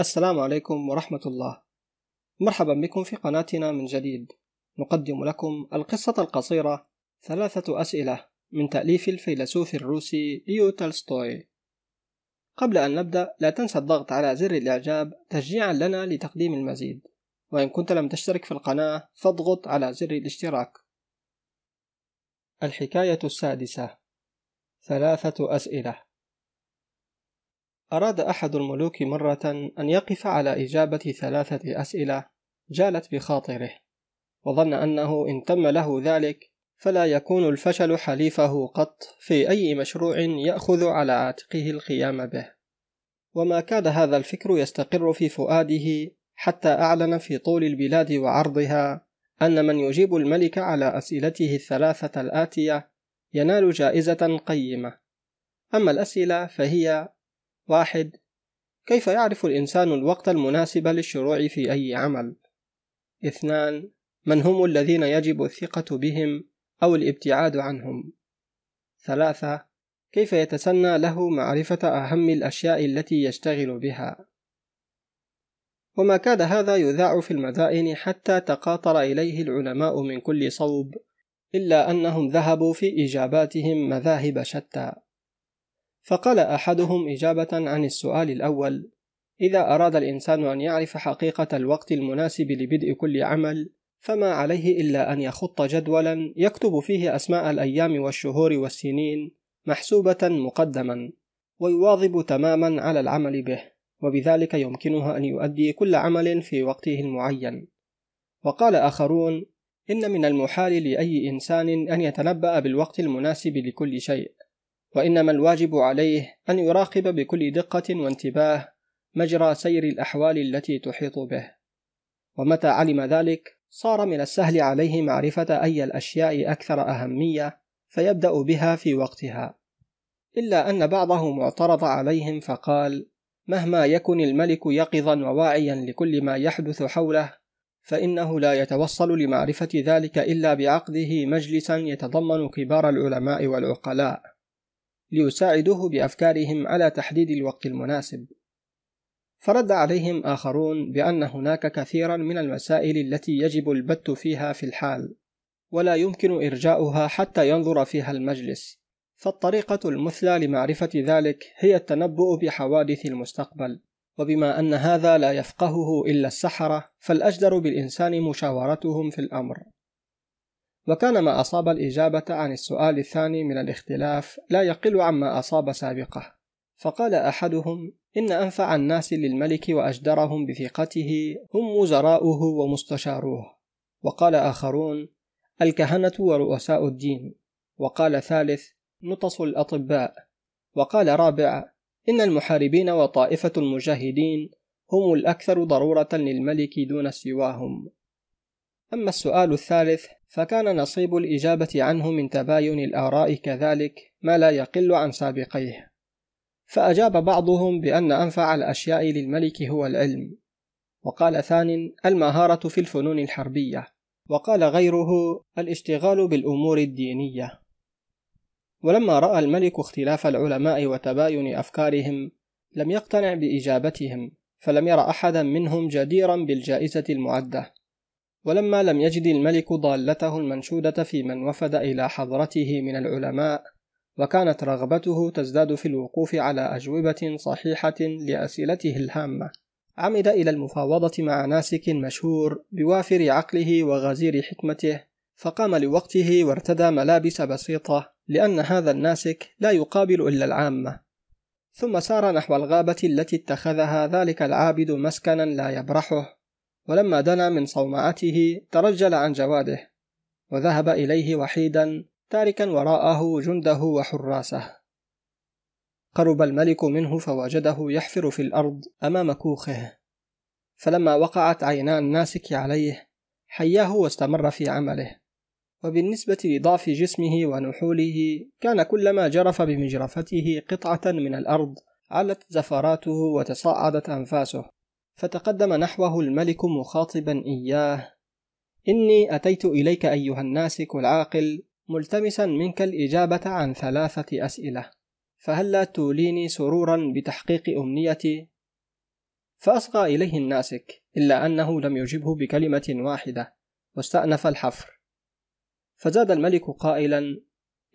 السلام عليكم ورحمة الله. مرحبا بكم في قناتنا من جديد. نقدم لكم القصة القصيرة ثلاثة أسئلة من تأليف الفيلسوف الروسي ليو تولستوي. قبل أن نبدأ لا تنسى الضغط على زر الإعجاب تشجيعا لنا لتقديم المزيد. وإن كنت لم تشترك في القناة فاضغط على زر الاشتراك. الحكاية السادسة ثلاثة أسئلة أراد أحد الملوك مرة أن يقف على إجابة ثلاثة أسئلة جالت بخاطره، وظن أنه إن تم له ذلك فلا يكون الفشل حليفه قط في أي مشروع يأخذ على عاتقه القيام به. وما كاد هذا الفكر يستقر في فؤاده حتى أعلن في طول البلاد وعرضها أن من يجيب الملك على أسئلته الثلاثة الآتية ينال جائزة قيمة. أما الأسئلة فهي واحد كيف يعرف الإنسان الوقت المناسب للشروع في أي عمل؟ اثنان من هم الذين يجب الثقة بهم أو الابتعاد عنهم؟ ثلاثة كيف يتسنى له معرفة أهم الأشياء التي يشتغل بها؟ وما كاد هذا يذاع في المدائن حتى تقاطر إليه العلماء من كل صوب إلا أنهم ذهبوا في إجاباتهم مذاهب شتى فقال أحدهم إجابة عن السؤال الأول إذا أراد الإنسان أن يعرف حقيقة الوقت المناسب لبدء كل عمل فما عليه إلا أن يخط جدولا يكتب فيه أسماء الأيام والشهور والسنين محسوبة مقدما ويواظب تماما على العمل به وبذلك يمكنه أن يؤدي كل عمل في وقته المعين. وقال آخرون إن من المحال لأي إنسان أن يتنبأ بالوقت المناسب لكل شيء. وإنما الواجب عليه أن يراقب بكل دقة وانتباه مجرى سير الأحوال التي تحيط به. ومتى علم ذلك؟ صار من السهل عليه معرفة أي الأشياء أكثر أهمية فيبدأ بها في وقتها. إلا أن بعضهم اعترض عليهم فقال مهما يكن الملك يقظا وواعيا لكل ما يحدث حوله فإنه لا يتوصل لمعرفة ذلك إلا بعقده مجلسا يتضمن كبار العلماء والعقلاء. ليساعدوه بأفكارهم على تحديد الوقت المناسب. فرد عليهم آخرون بأن هناك كثيرا من المسائل التي يجب البت فيها في الحال ولا يمكن إرجاؤها حتى ينظر فيها المجلس. فالطريقة المثلى لمعرفة ذلك هي التنبؤ بحوادث المستقبل وبما أن هذا لا يفقهه إلا السحرة فالأجدر بالإنسان مشاورتهم في الأمر. وكان ما أصاب الإجابة عن السؤال الثاني من الاختلاف لا يقل عما أصاب سابقه. فقال أحدهم إن أنفع الناس للملك وأجدرهم بثقته هم وزراؤه ومستشاروه. وقال آخرون الكهنة ورؤساء الدين. وقال ثالث نطس الأطباء. وقال رابع إن المحاربين وطائفة المجاهدين هم الأكثر ضرورة للملك دون سواهم. أما السؤال الثالث فكان نصيب الإجابة عنه من تباين الآراء كذلك ما لا يقل عن سابقيه. فأجاب بعضهم بأن أنفع الأشياء للملك هو العلم. وقال ثان المهارة في الفنون الحربية. وقال غيره الاشتغال بالأمور الدينية. ولما رأى الملك اختلاف العلماء وتباين أفكارهم لم يقتنع بإجابتهم فلم ير أحدا منهم جديرا بالجائزة المعدة. ولما لم يجد الملك ضالته المنشودة في من وفد إلى حضرته من العلماء وكانت رغبته تزداد في الوقوف على أجوبة صحيحة لأسئلته الهامة. عمد إلى المفاوضة مع ناسك مشهور بوافر عقله وغزير حكمته فقام لوقته وارتدى ملابس بسيطة لأن هذا الناسك لا يقابل إلا العامة. ثم سار نحو الغابة التي اتخذها ذلك العابد مسكنا لا يبرحه. ولما دنا من صومعته ترجل عن جواده وذهب إليه وحيدا تاركا وراءه جنده وحراسه. قرب الملك منه فوجده يحفر في الأرض أمام كوخه. فلما وقعت عينا الناسك عليه حياه واستمر في عمله. وبالنسبة لضعف جسمه ونحوله كان كلما جرف بمجرفته قطعة من الأرض علت زفراته وتصاعدت أنفاسه. فتقدم نحوه الملك مخاطبا إياه. إني أتيت إليك أيها الناسك العاقل ملتمسا منك الإجابة عن ثلاثة أسئلة. فهل لا توليني سرورا بتحقيق أمنيتي؟ فأصغى إليه الناسك إلا أنه لم يجبه بكلمة واحدة واستأنف الحفر. فزاد الملك قائلا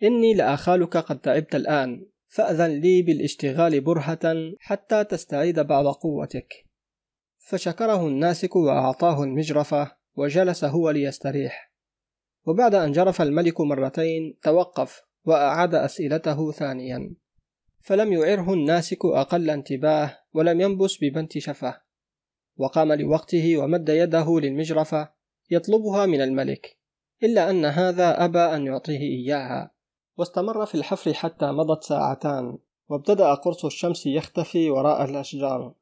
إني لآخالك قد تعبت الآن فأذن لي بالاشتغال برهة حتى تستعيد بعض قوتك. فشكره الناسك وأعطاه المجرفة وجلس هو ليستريح. وبعد أن جرف الملك مرتين توقف وأعاد أسئلته ثانيا. فلم يعره الناسك أقل انتباه ولم ينبس ببنت شفه. وقام لوقته ومد يده للمجرفة يطلبها من الملك إلا أن هذا أبى أن يعطيه إياها. واستمر في الحفر حتى مضت ساعتان وابتدأ قرص الشمس يختفي وراء الأشجار.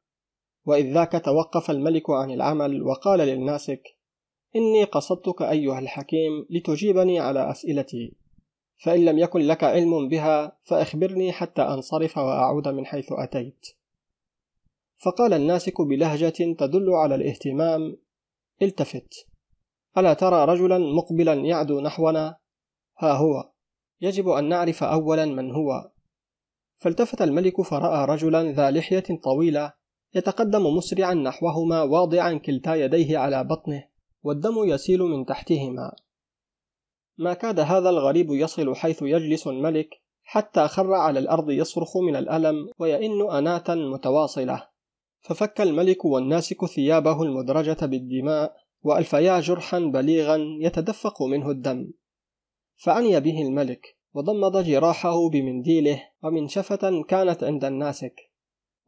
وإذ ذاك توقف الملك عن العمل وقال للناسك إني قصدتك أيها الحكيم لتجيبني على أسئلتي فإن لم يكن لك علم بها فأخبرني حتى أنصرف وأعود من حيث أتيت. فقال الناسك بلهجة تدل على الاهتمام التفت ألا ترى رجلا مقبلا يعدو نحونا؟ ها هو يجب أن نعرف أولا من هو. فالتفت الملك فرأى رجلا ذا لحية طويلة يتقدم مسرعا نحوهما واضعا كلتا يديه على بطنه والدم يسيل من تحتهما. ما كاد هذا الغريب يصل حيث يجلس الملك حتى خر على الأرض يصرخ من الألم ويئن أناة متواصلة. ففك الملك والناسك ثيابه المدرجة بالدماء وألفيا جرحا بليغا يتدفق منه الدم. فعني به الملك وضمد جراحه بمنديله ومنشفة كانت عند الناسك.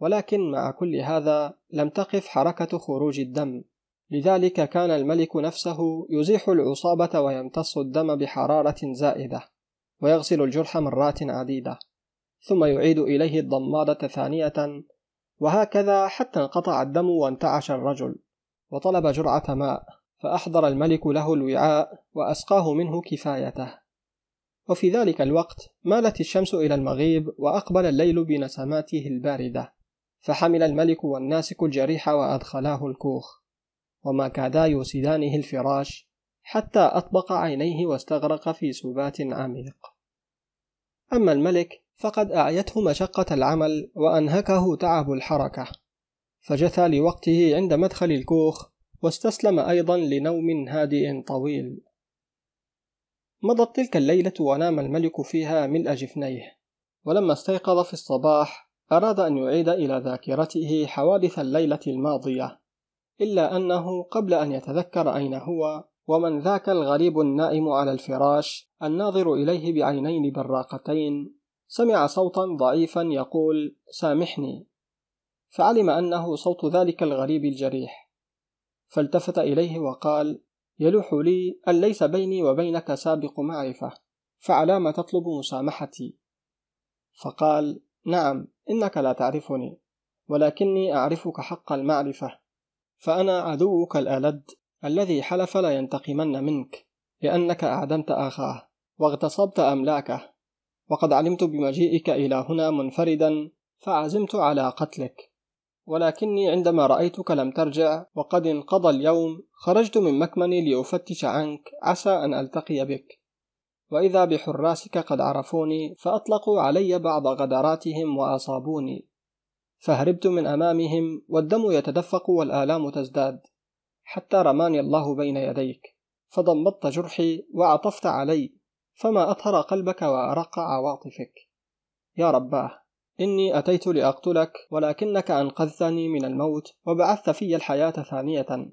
ولكن مع كل هذا لم تقف حركة خروج الدم. لذلك كان الملك نفسه يزيح العصابة ويمتص الدم بحرارة زائدة ويغسل الجرح مرات عديدة ثم يعيد إليه الضمادة ثانية وهكذا حتى انقطع الدم وانتعش الرجل وطلب جرعة ماء فأحضر الملك له الوعاء وأسقاه منه كفايته. وفي ذلك الوقت مالت الشمس إلى المغيب وأقبل الليل بنسماته الباردة. فحمل الملك والناسك الجريح وأدخلاه الكوخ. وما كادا يوسدانه الفراش حتى أطبق عينيه واستغرق في سبات عميق. أما الملك فقد أعيته مشقة العمل وأنهكه تعب الحركة. فجثى لوقته عند مدخل الكوخ واستسلم أيضا لنوم هادئ طويل. مضت تلك الليلة ونام الملك فيها ملء جفنيه. ولما استيقظ في الصباح أراد أن يعيد إلى ذاكرته حوادث الليلة الماضية إلا أنه قبل أن يتذكر أين هو ومن ذاك الغريب النائم على الفراش الناظر إليه بعينين براقتين سمع صوتا ضعيفا يقول سامحني. فعلم أنه صوت ذلك الغريب الجريح. فالتفت إليه وقال يلوح لي أن ليس بيني وبينك سابق معرفة فعلام تطلب مسامحتي. فقال نعم إنك لا تعرفني ولكني أعرفك حق المعرفة فأنا عدوك الألد الذي حلف لا ينتقمن منك لأنك أعدمت أخاه واغتصبت أملاكه وقد علمت بمجيئك إلى هنا منفردا فعزمت على قتلك. ولكني عندما رأيتك لم ترجع وقد انقضى اليوم خرجت من مكمني لأفتش عنك عسى أن ألتقي بك. وإذا بحراسك قد عرفوني فأطلقوا علي بعض غدراتهم وأصابوني. فهربت من أمامهم والدم يتدفق والآلام تزداد حتى رماني الله بين يديك. فضمدت جرحي وعطفت علي فما أطهر قلبك وأرق عواطفك. يا رباه إني أتيت لأقتلك ولكنك أنقذتني من الموت وبعثت في الحياة ثانية.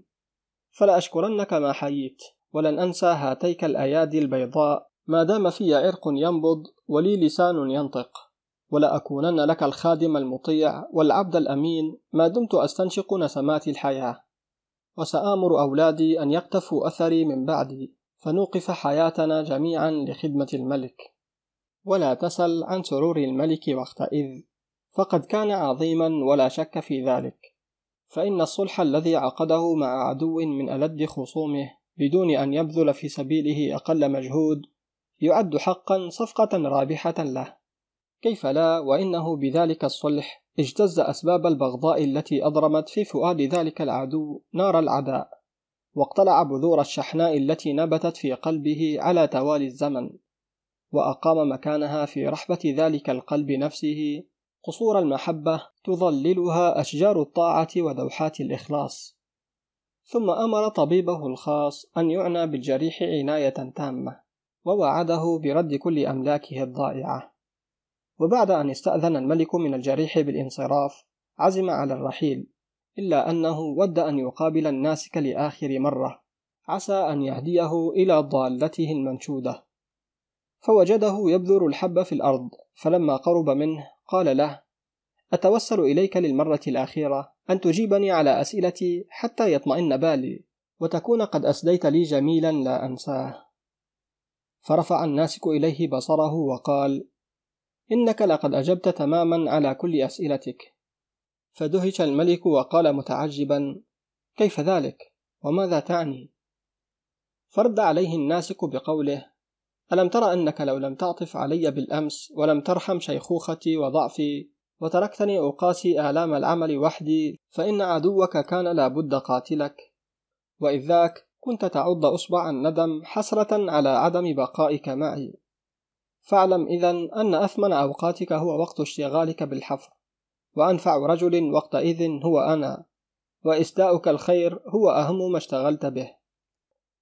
فلا أشكرنك ما حييت ولن أنسى هاتيك الأيادي البيضاء ما دام في عرق ينبض ولي لسان ينطق ولا أكونن لك الخادم المطيع والعبد الأمين ما دمت أستنشق نسمات الحياة. وسآمر أولادي أن يقتفوا أثري من بعدي فنوقف حياتنا جميعا لخدمة الملك. ولا تسل عن سرور الملك وقتئذ فقد كان عظيما ولا شك في ذلك. فإن الصلح الذي عقده مع عدو من ألد خصومه بدون أن يبذل في سبيله أقل مجهود يعد حقا صفقة رابحة له. كيف لا؟ وإنه بذلك الصلح اجتز أسباب البغضاء التي أضرمت في فؤاد ذلك العدو نار العداء واقتلع بذور الشحناء التي نبتت في قلبه على توالي الزمن وأقام مكانها في رحبة ذلك القلب نفسه. قصور المحبة تظللها أشجار الطاعة ودوحات الإخلاص. ثم أمر طبيبه الخاص أن يعنى بالجريح عناية تامة. ووعده برد كل أملاكه الضائعة. وبعد أن استأذن الملك من الجريح بالانصراف عزم على الرحيل إلا أنه ود أن يقابل الناسك لآخر مرة. عسى أن يهديه إلى ضالته المنشودة. فوجده يبذر الحب في الأرض فلما قرب منه قال له أتوسل إليك للمرة الأخيرة أن تجيبني على أسئلتي حتى يطمئن بالي وتكون قد أسديت لي جميلا لا أنساه. فرفع الناسك إليه بصره وقال إنك لقد أجبت تماما على كل أسئلتك. فدهش الملك وقال متعجبا كيف ذلك؟ وماذا تعني؟ فرد عليه الناسك بقوله ألم تر أنك لو لم تعطف علي بالأمس ولم ترحم شيخوختي وضعفي وتركتني أقاسي آلام العمل وحدي فإن عدوك كان لابد قاتلك. وإذ ذاك كنت تعض أصبع الندم حسرة على عدم بقائك معي. فاعلم إذا أن أثمن أوقاتك هو وقت اشتغالك بالحفر وأنفع رجل وقتئذ هو أنا وإسداؤك الخير هو أهم ما اشتغلت به.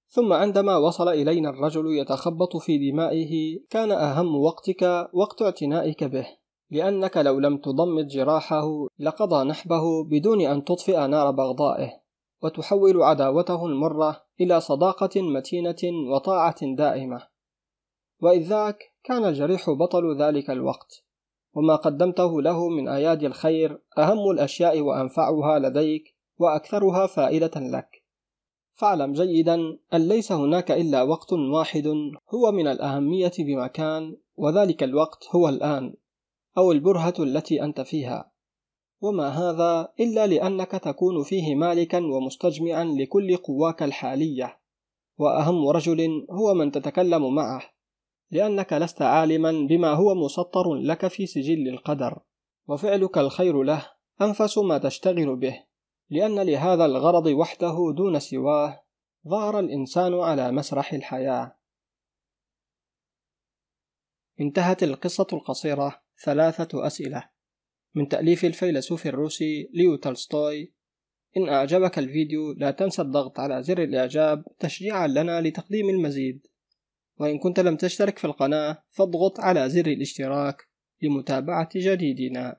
ثم عندما وصل إلينا الرجل يتخبط في دمائه كان أهم وقتك وقت اعتنائك به لأنك لو لم تضمد جراحه لقضى نحبه بدون أن تطفئ نار بغضائه. وتحول عداوته المرة إلى صداقة متينة وطاعة دائمة. وإذ ذاك كان الجريح بطل ذلك الوقت وما قدمته له من أيادي الخير أهم الأشياء وأنفعها لديك وأكثرها فائدة لك. فاعلم جيدا أن ليس هناك إلا وقت واحد هو من الأهمية بمكان وذلك الوقت هو الآن أو البرهة التي أنت فيها. وما هذا إلا لأنك تكون فيه مالكا ومستجمعا لكل قواك الحالية وأهم رجل هو من تتكلم معه لأنك لست عالما بما هو مسطر لك في سجل القدر. وفعلك الخير له أنفس ما تشتغل به لأن لهذا الغرض وحده دون سواه ظهر الإنسان على مسرح الحياة. انتهت القصة القصيرة ثلاثة أسئلة. من تأليف الفيلسوف الروسي ليو تولستوي. إن أعجبك الفيديو لا تنسى الضغط على زر الإعجاب تشجيعا لنا لتقديم المزيد. وإن كنت لم تشترك في القناة فاضغط على زر الاشتراك لمتابعة جديدنا.